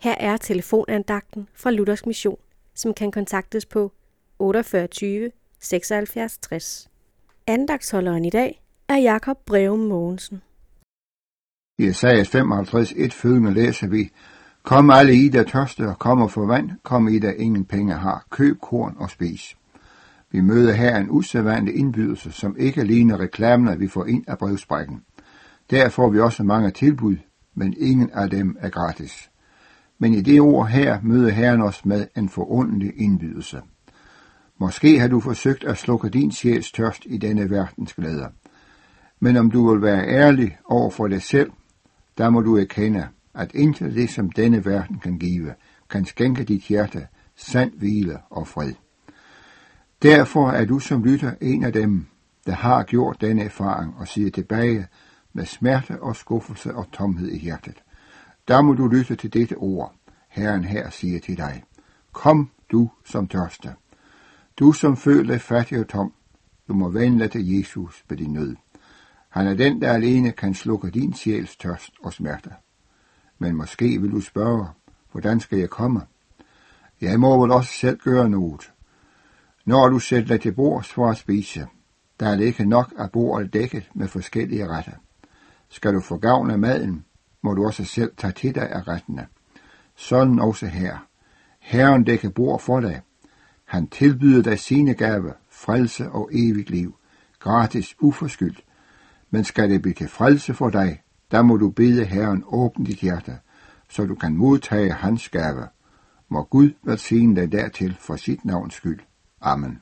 Her er telefonandagten fra Luthers Mission, som kan kontaktes på 48 76 60. Andagsholderen i dag er Jakob Breum Mogensen. I Esajas 55, et følgende læser vi, Kom alle I, der tørste, og kom og få vand, kom I, der ingen penge har, køb korn og spis. Vi møder her en usædvanlig indbydelse, som ikke ligner reklamer, vi får ind af brevsprækken. Der får vi også mange tilbud, men ingen af dem er gratis. Men i det ord her møder Herren os med en forundelig indbydelse. Måske har du forsøgt at slukke din sjæls tørst i denne verdens glæder. Men om du vil være ærlig over for dig selv, der må du erkende, at intet det, som denne verden kan give, kan skænke dit hjerte sand hvile og fred. Derfor er du som lytter en af dem, der har gjort denne erfaring og siger tilbage med smerte og skuffelse og tomhed i hjertet. Der må du lytte til dette ord. Herren her siger til dig, kom du som tørste. Du som føler dig fattig og tom, du må vende dig til Jesus med din nød. Han er den, der alene kan slukke din sjæls tørst og smerte. Men måske vil du spørge, hvordan skal jeg komme? Jeg må vel også selv gøre noget. Når du sætter dig til bords for at spise, der er det ikke nok at bordet dækket med forskellige retter. Skal du få gavn af maden, må du også selv tage til dig af rettene. Sådan også her. Herren dækker bord for dig. Han tilbyder dig sine gaver, frelse og evigt liv, gratis uforskyldt. Men skal det blive til frelse for dig, der må du bede Herren åbne dit hjerte, så du kan modtage hans gave. Må Gud velsigne dig dertil for sit navns skyld. Amen.